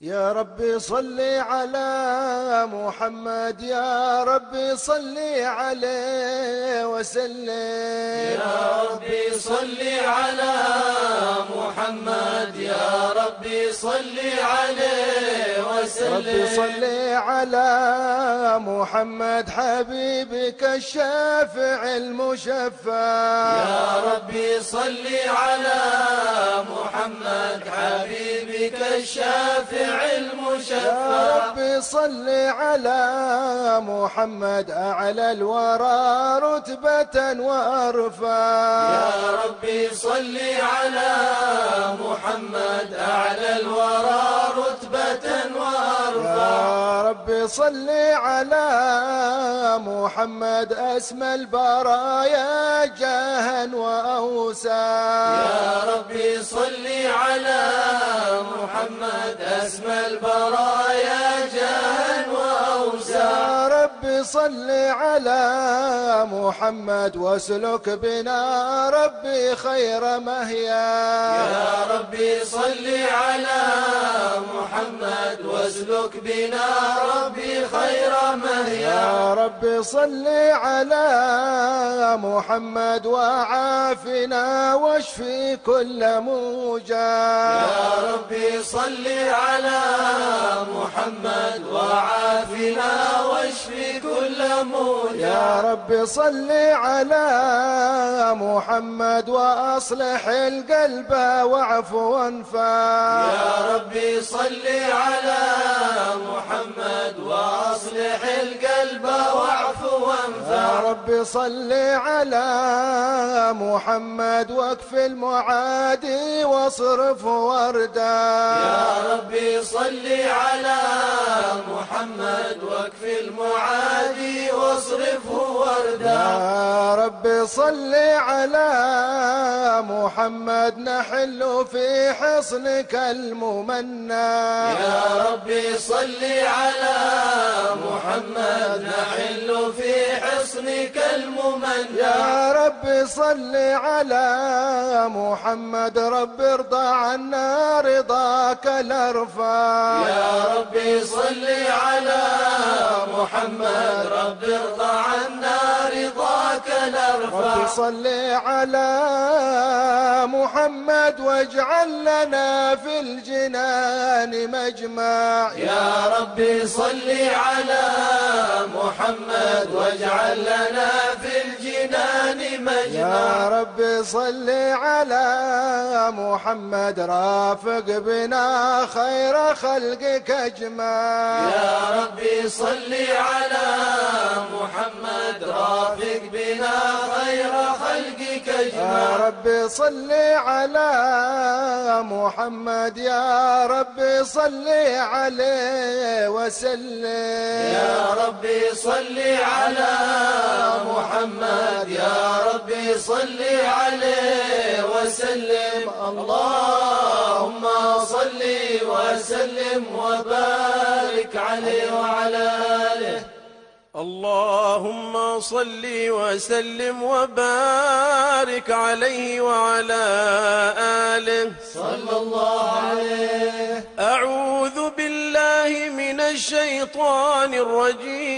يا ربي صل على محمد يا ربي صل عليه وسلم. يا ربي صل على محمد يا ربي صل عليه وسلم. ربي صل على محمد حبيبك الشافع المشفع يا ربي صل على محمد حبيبك الشافع يا المشفع ربي صل على محمد أعلى الورى رتبة وأرفع يا ربي صل على محمد أعلى الورى رتبة وأرفع يا ربي صل على محمد أسمى البرايا جاها وأوسع يا ربي صل على محمد أسمى البرايا جاها وأوسع يا ربي صل على محمد واسلك بنا ربي خير مهيا. يا ربي صل على محمد واسلك بنا ربي خير مهيا يا ربي صل على محمد وعافنا واشفي كل موجع يا ربي صل على محمد وعافنا واشفي كل موجع يا رب صل على محمد وأصلح القلب واعف وانفع يا ربي صل على محمد وأصلح القلب واعف وأنفع. رب صل على محمد واكف المعادي واصرف وردا. يا ربي صل على محمد واكف المعادي واصرفه وردا. يا رب صل على محمد نحل في حصنك الممنى. يا ربي صل على محمد نحل في حصنك الممنى. يا رب صل على محمد رب ارضى عنا رضاك الأرفع. يا ربي صل على محمد رب ارضى عنا رضاك رب نرفع صل على محمد واجعل لنا في الجنان مجمع. يا ربي صل على محمد. واجعل لنا في الجنان مجمع. يا رب صل على محمد رافق بنا خير خلقك اجمع يا ربي صل على محمد رافق بنا خير خلقك يا اجمع رب صل على محمد يا رب صل عليه وسلم. يا ربي صل على محمد يا ربي صل عليه وسلم. اللهم صل وسلم وبارك عليه وعلى آله. اللهم صل وسلم وبارك عليه وعلى آله. صلى الله عليه. أعوذ بالله من الشيطان الرجيم.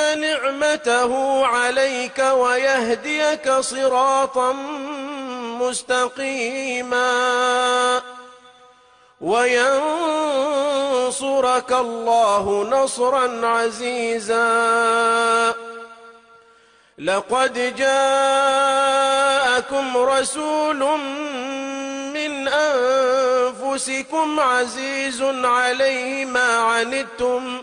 نعمته عليك ويهديك صراطا مستقيما وينصرك الله نصرا عزيزا لقد جاءكم رسول من أنفسكم عزيز عليه ما عنتم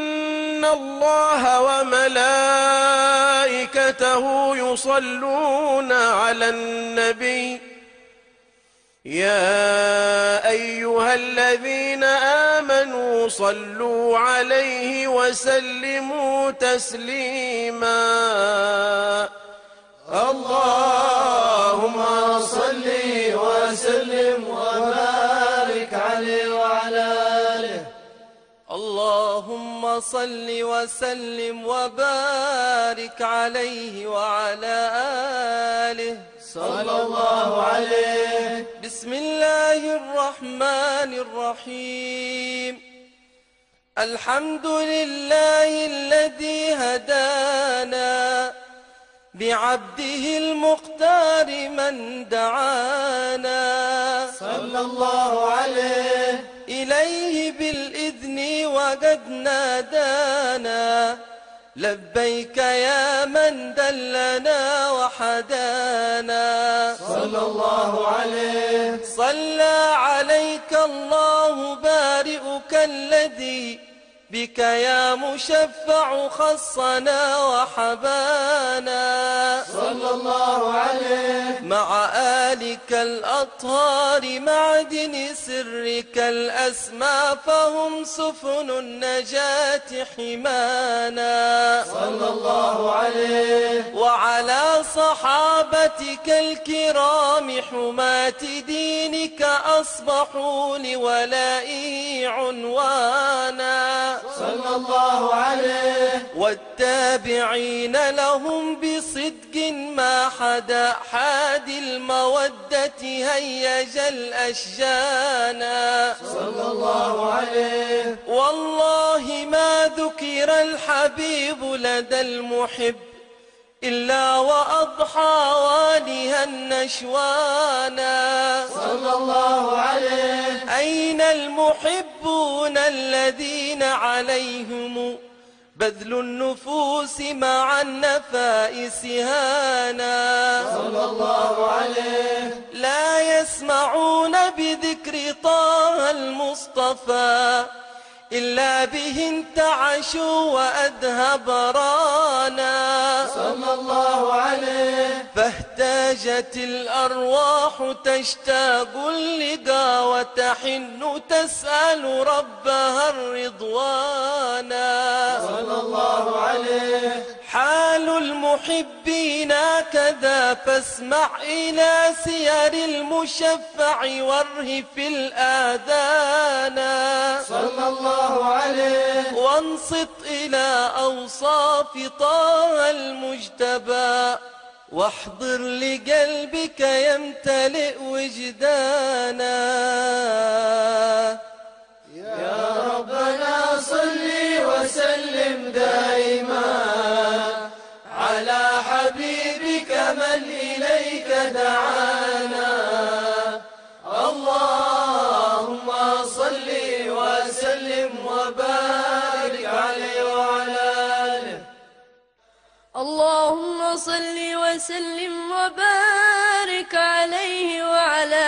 إن الله وملائكته يصلون على النبي يا أيها الذين آمنوا صلوا عليه وسلموا تسليما اللهم صل وسلم وبارك اللهم صل وسلم وبارك عليه وعلى آله. صلى الله عليه. بسم الله الرحمن الرحيم. الحمد لله الذي هدانا بعبده المختار من دعانا. صلى الله عليه. إليه بالإذن وقد نادانا لبيك يا من دلنا وحدانا. صلى الله عليه. صلى عليك الله بارئك الذي بك يا مشفع خصنا وحبانا. صلى الله عليه. مع آلك الأطهار معدن سرك الأسمى فهم سفن النجاة حمانا. صلى الله عليه. وعلى صحابتك الكرام حماة دينك أصبحوا لولائه عنوانا. صلى الله عليه. والتابعين لهم بصدق ما حدا. حاد المودة هيج الأشجانا صلى الله عليه. والله ما ذكر الحبيب لدى المحب. إلا وأضحى والها النشوانا صلى الله عليه. أين المحبون الذين عليهم بذل النفوس مع النفائس هانا؟ صلى الله عليه. لا يسمعون بذكر طه المصطفى. إلا به انتعشوا وأذهب رانا. صلى الله عليه. فاهتاجت الأرواح تشتاق اللقا وتحن تسأل ربها الرضوانا صلى الله عليه. حال المحبين كذا فاسمع إلى سير المشفع واره في الآذان. صلى الله عليه. وانصت إلى أوصاف طه المجتبى. واحضر لقلبك يمتلئ وجدانا. وسلم دائما على حبيبك من إليك دعانا. اللهم صل وسلم وبارك عليه وعلى آله. اللهم صل وسلم وبارك عليه وعلى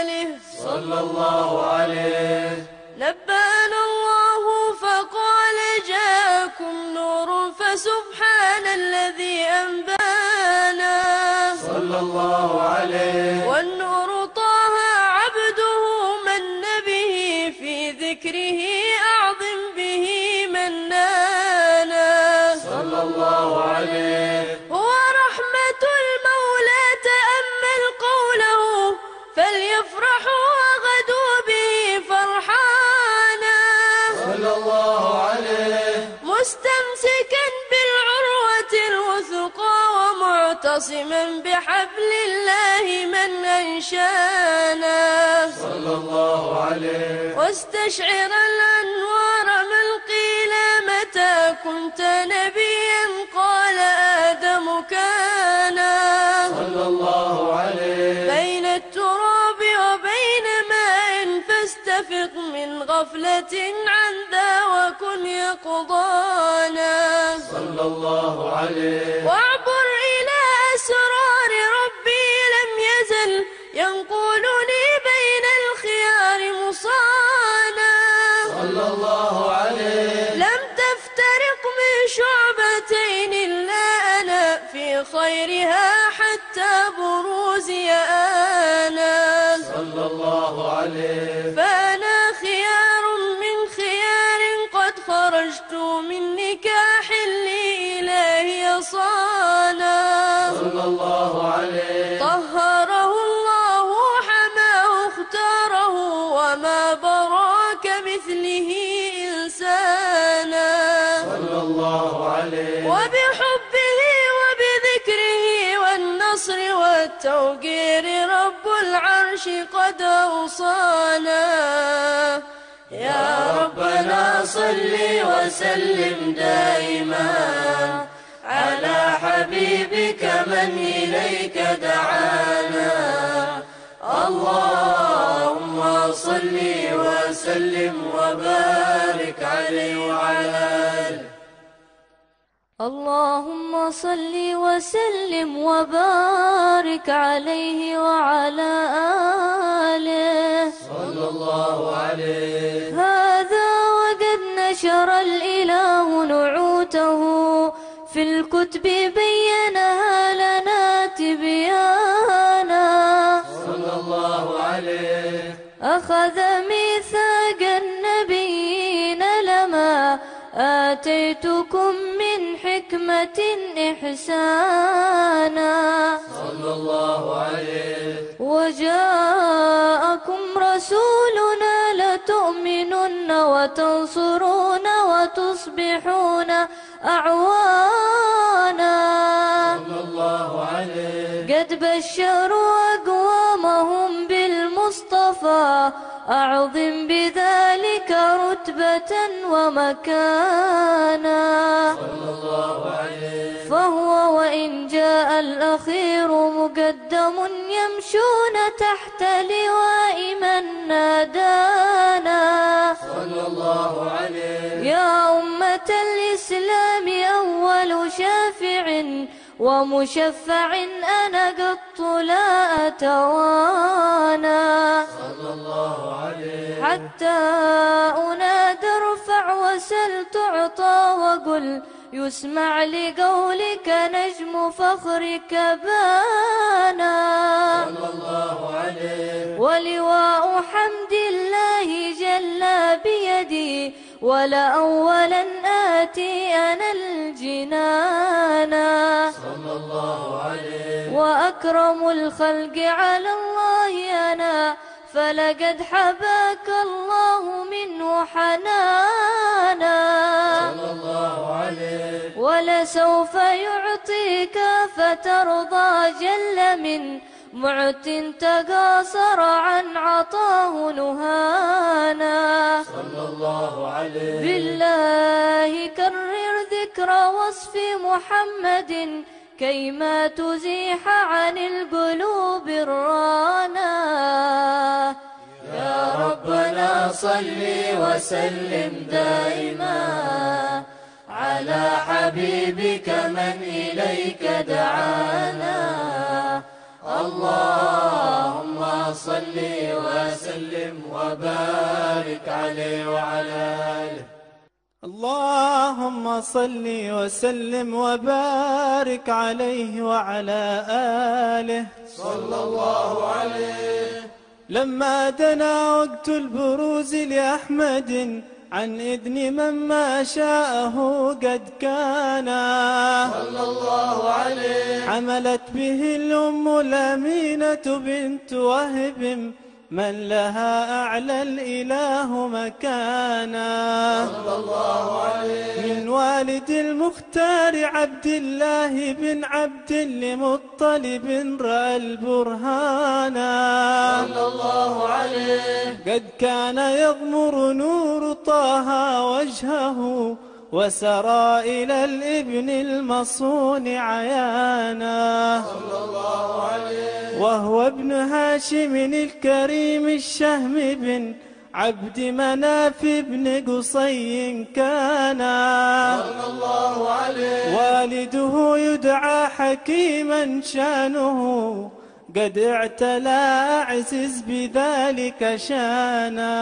آله. صلى الله عليه عليه بحبل الله من أنشانا. صلى الله عليه. واستشعر الأنوار من قيل متى كنت نبيا قال آدم كانا صلى الله عليه. بين التراب وبين ماء غفلة عن ذا وكن يقضانا. صلى الله عليه. واعبر ينقلني بين الخيار مصانا. صلى الله عليه. لم تفترق من شعبتين إلا أنا في خيرها حتى بروزي آنا. صلى الله عليه. فأنا خيار من خيار قد خرجت من نكاح لي إلهي صانا. صلى الله عليه. وما برا كمثله إنسانا. صلى الله عليه. وبحبه وبذكره والنصر والتوقير رب العرش قد أوصانا. يا ربنا صل وسلم دائما على حبيبك من إليك دعانا. اللهم صل وسلم وبارك عليه وعلى آله. اللهم صل وسلم وبارك عليه وعلى آله. صلى الله عليه. هذا وقد نشر الإله نعوته. في الكتب بينها الله عليه. أخذ ميثاق النبيين لما آتيتكم من حكمة إحسانا. صلى الله عليه. وجاءكم رسولنا لتؤمنن وتنصرون وتصبحون أعوانا. صلى الله عليه. قد بشروا أقوامهم بالمصطفى. أعظم بذلك رتبة ومكانا. فهو وإن جاء الأخير مقدم يمشون تحت لواء من نادانا. صلى الله عليه يا أمة الإسلام أول شافع ومشفع أنا قط لا أتوانا صلى الله عليه حتى أنادى ارفع وسل تعطى وقل يسمع لقولك نجم فخرك بانا. صلى الله عليه ولواء حمد الله جل بيدي ولا أولا آتي أنا الجنانا صلى الله عليه. وأكرم الخلق على الله أنا فلقد حباك الله منه حنانا. صلى الله عليه. ولسوف يعطيك فترضى جل من معت تقاصر عن عطاه نهانا. صلى الله عليه. بالله كرر ذكر وصف محمد كيما تزيح عن القلوب الرانا. يا ربنا صل وسلم دائما على حبيبك من إليك دعانا. اللهم صل وسلم وبارك عليه وعلى آله. اللهم صل وسلم وبارك عليه وعلى آله. صلى الله عليه. لما دنا وقت البروز لأحمد عن إذن من ما شاءه قد كان. صلى الله عليه. حملت به الأم الأمينة بنت وهب من لها أعلى الإله مكانا. صلى الله عليه من والد المختار عبد الله بن عبد لمطلب رأى البرهانا صلى الله عليه قد كان يغمر نور طه وجهه وسرى إلى الإبن المصون عيانا صلى الله عليه وهو ابن هاشم الكريم الشهم بن عبد مناف بن قصي كان صلى الله عليه والده يدعى حكيما شانه قد اعتلى أعزز بذلك شانا.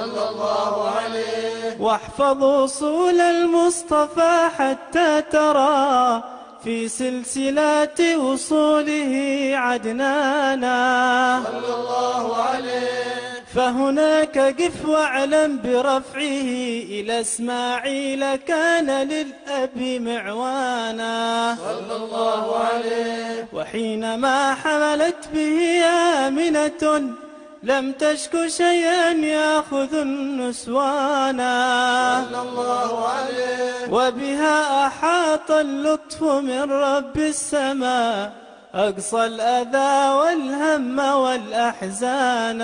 صلى الله عليه واحفظ أصول المصطفى حتى ترى في سلسلات وصوله عدنانا. صلى الله عليه فهناك قف واعلم برفعه إلى إسماعيل كان للأب معوانا. صلى الله عليه وحينما حملت به آمنة لم تشك شيئا يأخذ النسوانا صلى الله عليه. وبها أحاط اللطف من رب السماء أقصى الأذى والهم والأحزان.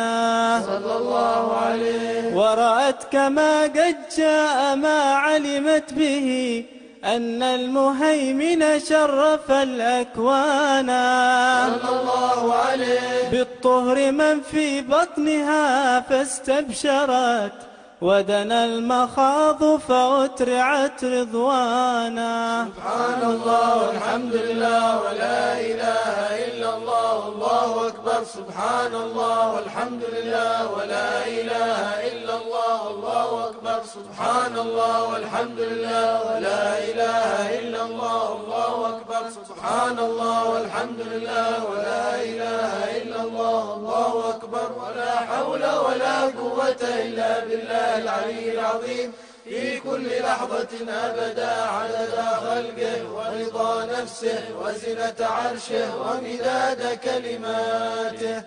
صلى الله عليه. ورأت كما قد جاء ما علمت به أن المهيمن شرف الأكوان. صلى الله عليه. بالطهر من في بطنها فاستبشرت. ودنا المخاض فأترعت رضوانا. سبحان الله والحمد لله ولا إله إلا الله والله أكبر. سبحان الله والحمد لله ولا إله إلا الله والله أكبر. سبحان الله والحمد لله ولا إله إلا الله والله أكبر. سبحان الله والحمد لله ولا إله إلا الله والله أكبر. ولا حول ولا قوة إلا بالله. العلي العظيم في كل لحظة أبدا عدد خلقه ورضا نفسه وزنة عرشه ومداد كلماته.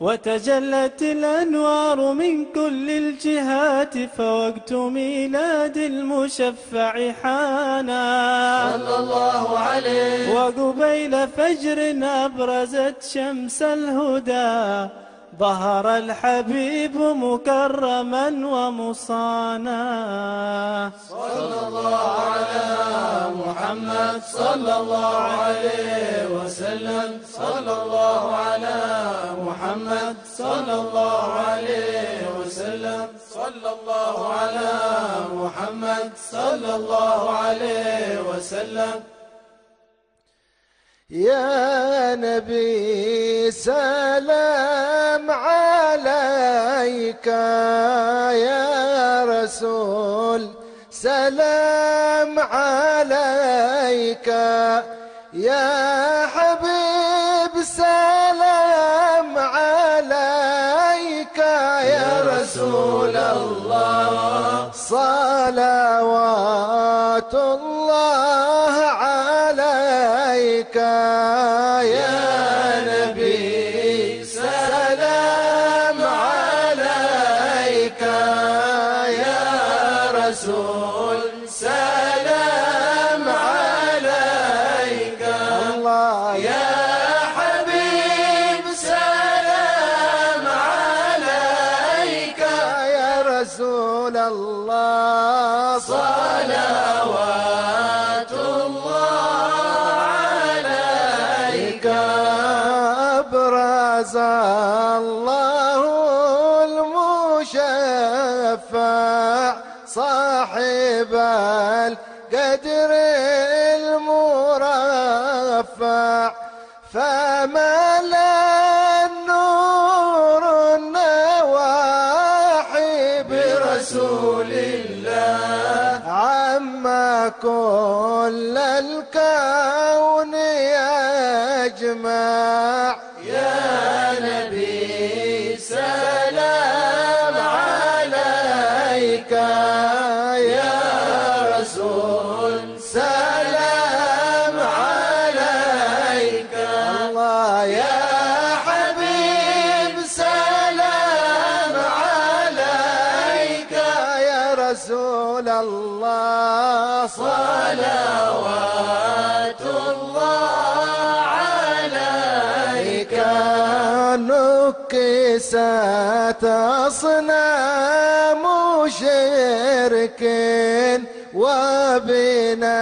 وتجلت الأنوار من كل الجهات فوقت ميلاد المشفع حانا. صلى الله عليه. وقبيل فجر أبرزت شمس الهدى. ظهر الحبيب مكرما ومصانا. صلى الله على محمد صلى الله عليه وسلم. صلى الله على محمد صلى الله عليه وسلم. صلى الله على محمد صلى الله عليه وسلم. يا نبي سلام. عليك يا رسول سلام عليك. يا حبيب سلام عليك يا رسول الله. صلوات أبرز صلوات الله عليك. نكست أصنام شرك وبنا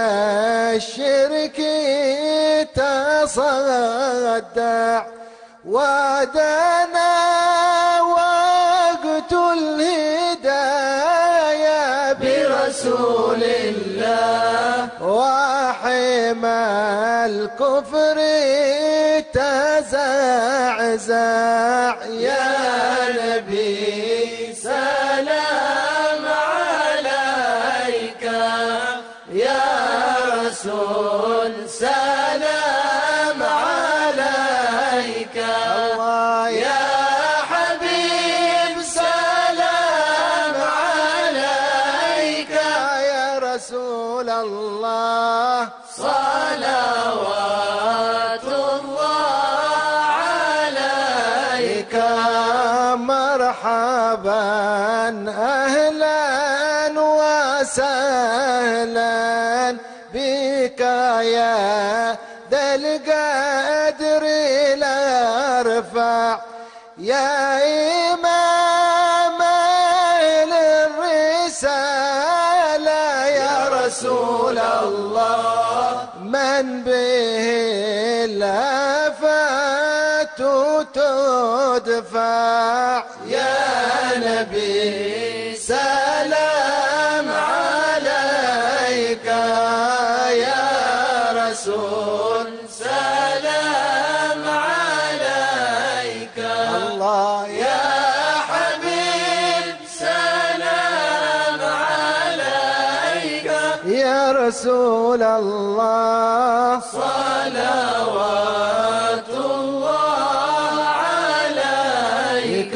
الشرك تصدع ودنا الكفر تزعزع يا نبي سلام عليك. يا رسول سلام عليك. الله. يا حبيب سلام عليك. يا رسول الله. صلوات يا رسول الله. صلوات الله عليك.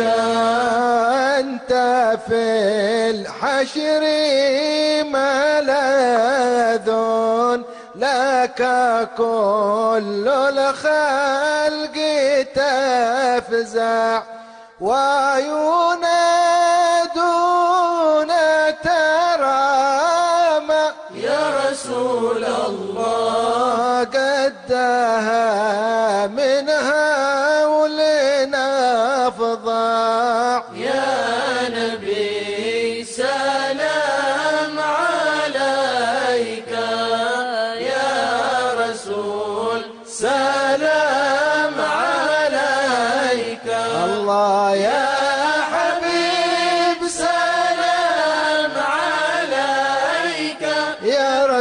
أنت في الحشر ملاذ لك كل الخلق تفزع. وينادون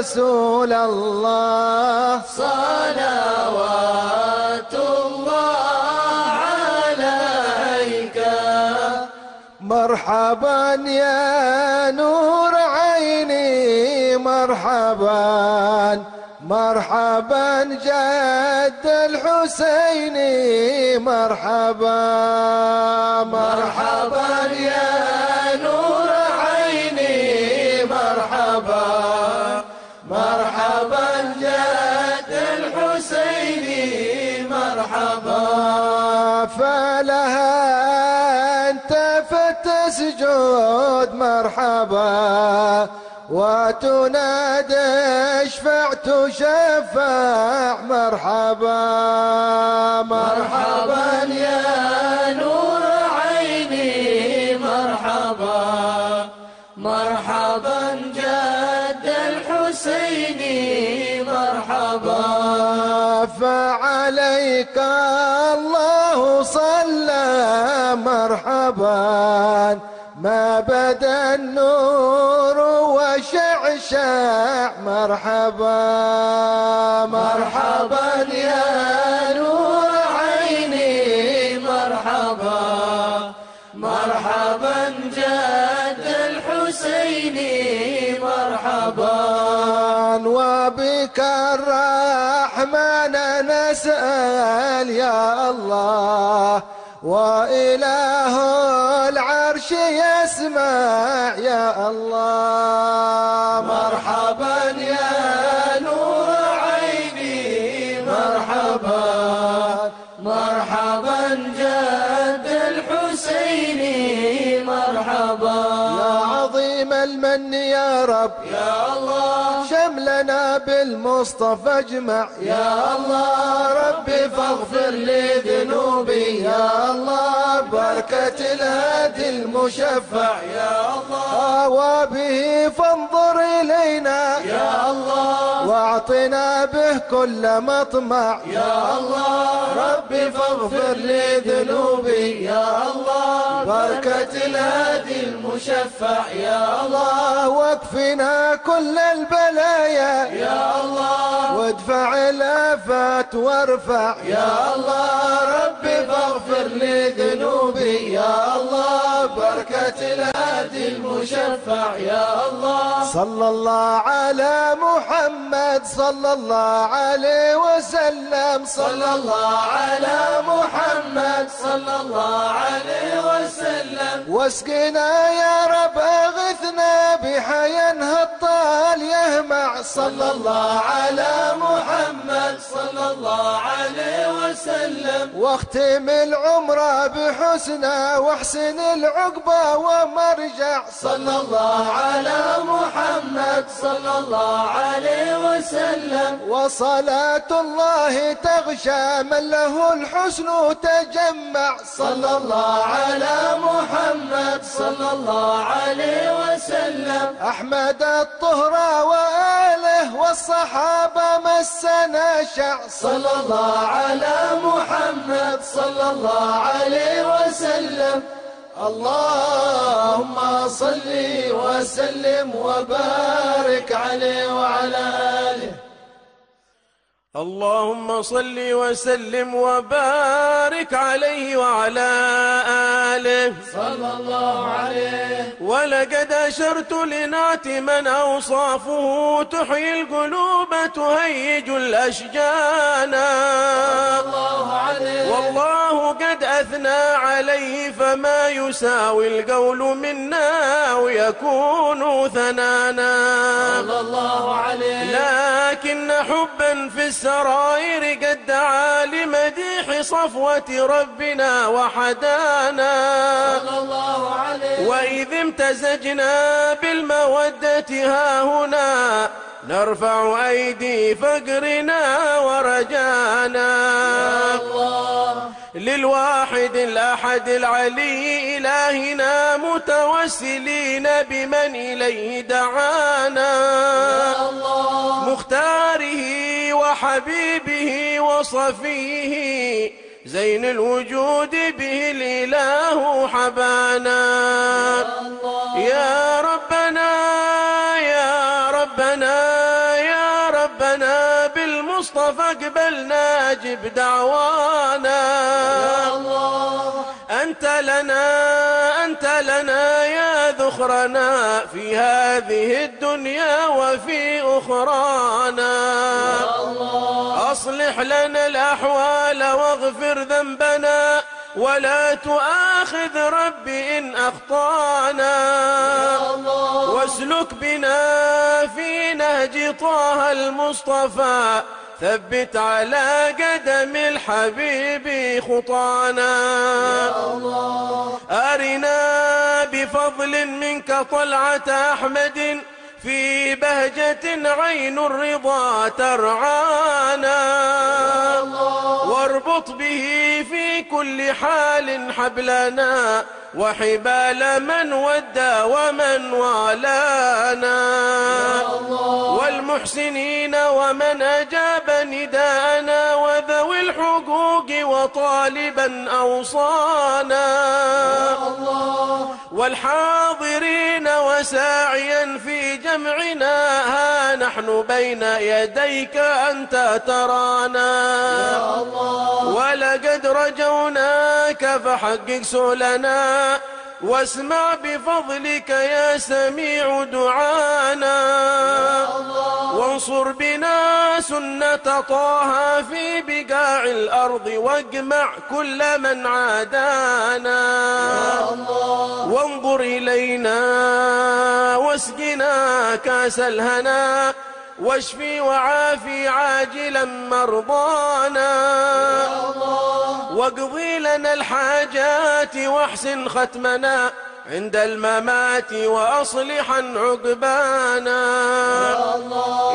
رسول الله. صلوات الله عليك. مرحبا يا نور عيني مرحبا مرحبا جد الحسين مرحبا مرحبا يا مرحبا وتنادى اشفع تشفع مرحبا. مرحبا يا نور عيني مرحبا. مرحبا جد الحسين مرحبا. فعليك الله صلى مرحبا. بدا النور وشعشع مرحبا. مرحبا يا نور عيني مرحبا. مرحبا جد الحسين مرحبا. وبك الرحمن نسأل يا الله وإله يا الله. مرحبا يا نور عيني. مرحبا. مرحبا جد الحسين مرحبا يا عظيم المن يا رب. يا الله. شملنا بالمصطفى اجمع. يا الله. ربي فاغفر لي ذنوبي. يا الله. بركة الهادي المشفع. يا الله. وبه فانظر إلينا. يا الله. وأعطنا به كل مطمع. يا الله. ربي فاغفر لي ذنوبي. يا الله. بركة الهادي المشفع. يا الله واكفنا كل البلايا. يا الله. وادفع الآفات وارفع. يا الله. ربي فاغفر لي ذنوبي يا الله. بركة الهادي المشفع. يا الله. صلى الله على محمد. صلى الله عليه وسلم. صلى الله على محمد. صلى الله عليه وسلم. واسقنا يا رب اغثنا بحيا الطال يهمع صلى الله على محمد. صلى الله عليه وسلم. واختم العمر بحسنى واحسن العقبى ومرجع. صلى الله على محمد. صلى الله عليه وسلم. وصلاة الله تغشى من له الحسن تجمع. صلى الله على محمد صلى الله عليه وسلم. أحمد الطهرى وآله والصحابة مسنا شع صلى الله على محمد صلى الله عليه وسلم. اللهم صل وسلم وبارك عليه وعلى آله. اللهم صل وسلم وبارك عليه وعلى آله صلى الله عليه. ولقد أشرت لنعت من أوصافه تحيي القلوب تهيج الأشجان. الله عليه. والله قد أثنى عليه فما يساوي القول منا ويكون ثنانا. صلى الله عليه. لكن حبا في السرائر قد دعا لمديح صفوة ربنا وحدانا. عليه وإذ امتزجنا بالمودة ها هنا نرفع أيدي فقرنا ورجانا. للواحد الأحد العلي إلهنا متوسلين بمن إليه دعانا. مختاره وحبيبه وصفيه زين الوجود به الإله حبانا. يا ربنا يا ربنا يا ربنا بالمصطفى قبلنا جب دعوانا. لنا أنت لنا يا ذخرنا في هذه الدنيا وفي أخرانا. أصلح لنا الأحوال واغفر ذنبنا ولا تؤاخذ رب إن أخطأنا. واسلك بنا في نهج طه المصطفى ثبت على قدم الحبيب خطانا. أرنا بفضل منك طلعة أحمد في بهجة عين الرضا ترعانا. واربط به في كل حال حبلنا. وحبال من ودى ومن والانا. والمحسنين ومن أجاب نداءنا وذوي الحقوق وطالبا أوصانا. والحاضرين وساعيا في جمعنا ها نحن بين يديك أنت ترانا. ولقد رجوناك فحقق واسمع بفضلك يا سميع دعانا. وانصر بنا سنة طه في بقاع الأرض واجمع كل من عادانا. وانظر إلينا واسقنا كأس الهنا واشفي وعافي عاجلا مرضانا. واقضي لنا الحاجات واحسن ختمنا عند الممات وأصلحا عقبانا.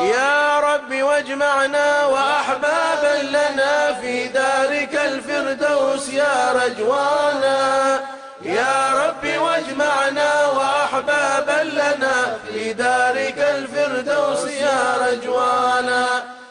يا رب واجمعنا وأحبابا لنا في دارك الفردوس يا رجوانا. يا رب واجمعنا وأحبابا لنا في دارك الفردوس يا رجوانا. يا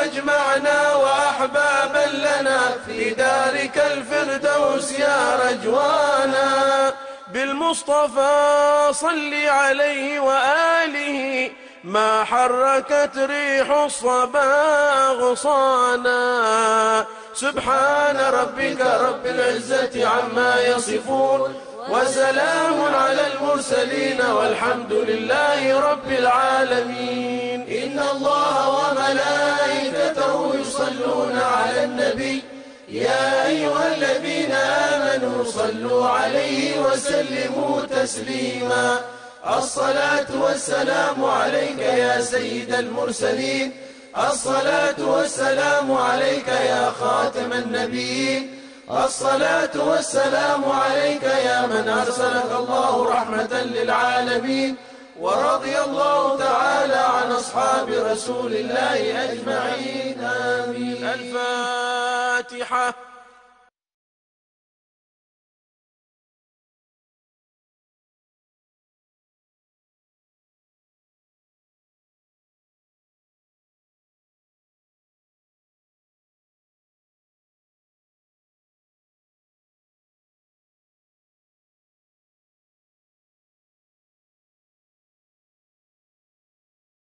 واجمعنا وأحبابا لنا في دارك الفردوس يا رجوانا. بالمصطفى صل عليه وآله ما حركت ريح الصبا غصانا سبحان ربك رب العزة عما يصفون وسلام على المرسلين والحمد لله رب العالمين. إن الله النبي يا أيها الذين آمنوا صلوا عليه وسلموا تسليما. الصلاة والسلام عليك يا سيد المرسلين. الصلاة والسلام عليك يا خاتم النبيين. الصلاة والسلام عليك يا من أرسلك الله رحمة للعالمين. ورضي الله تعالى عن أصحاب رسول الله أجمعين. آمين. الفاتحة الصَّالِحَةِ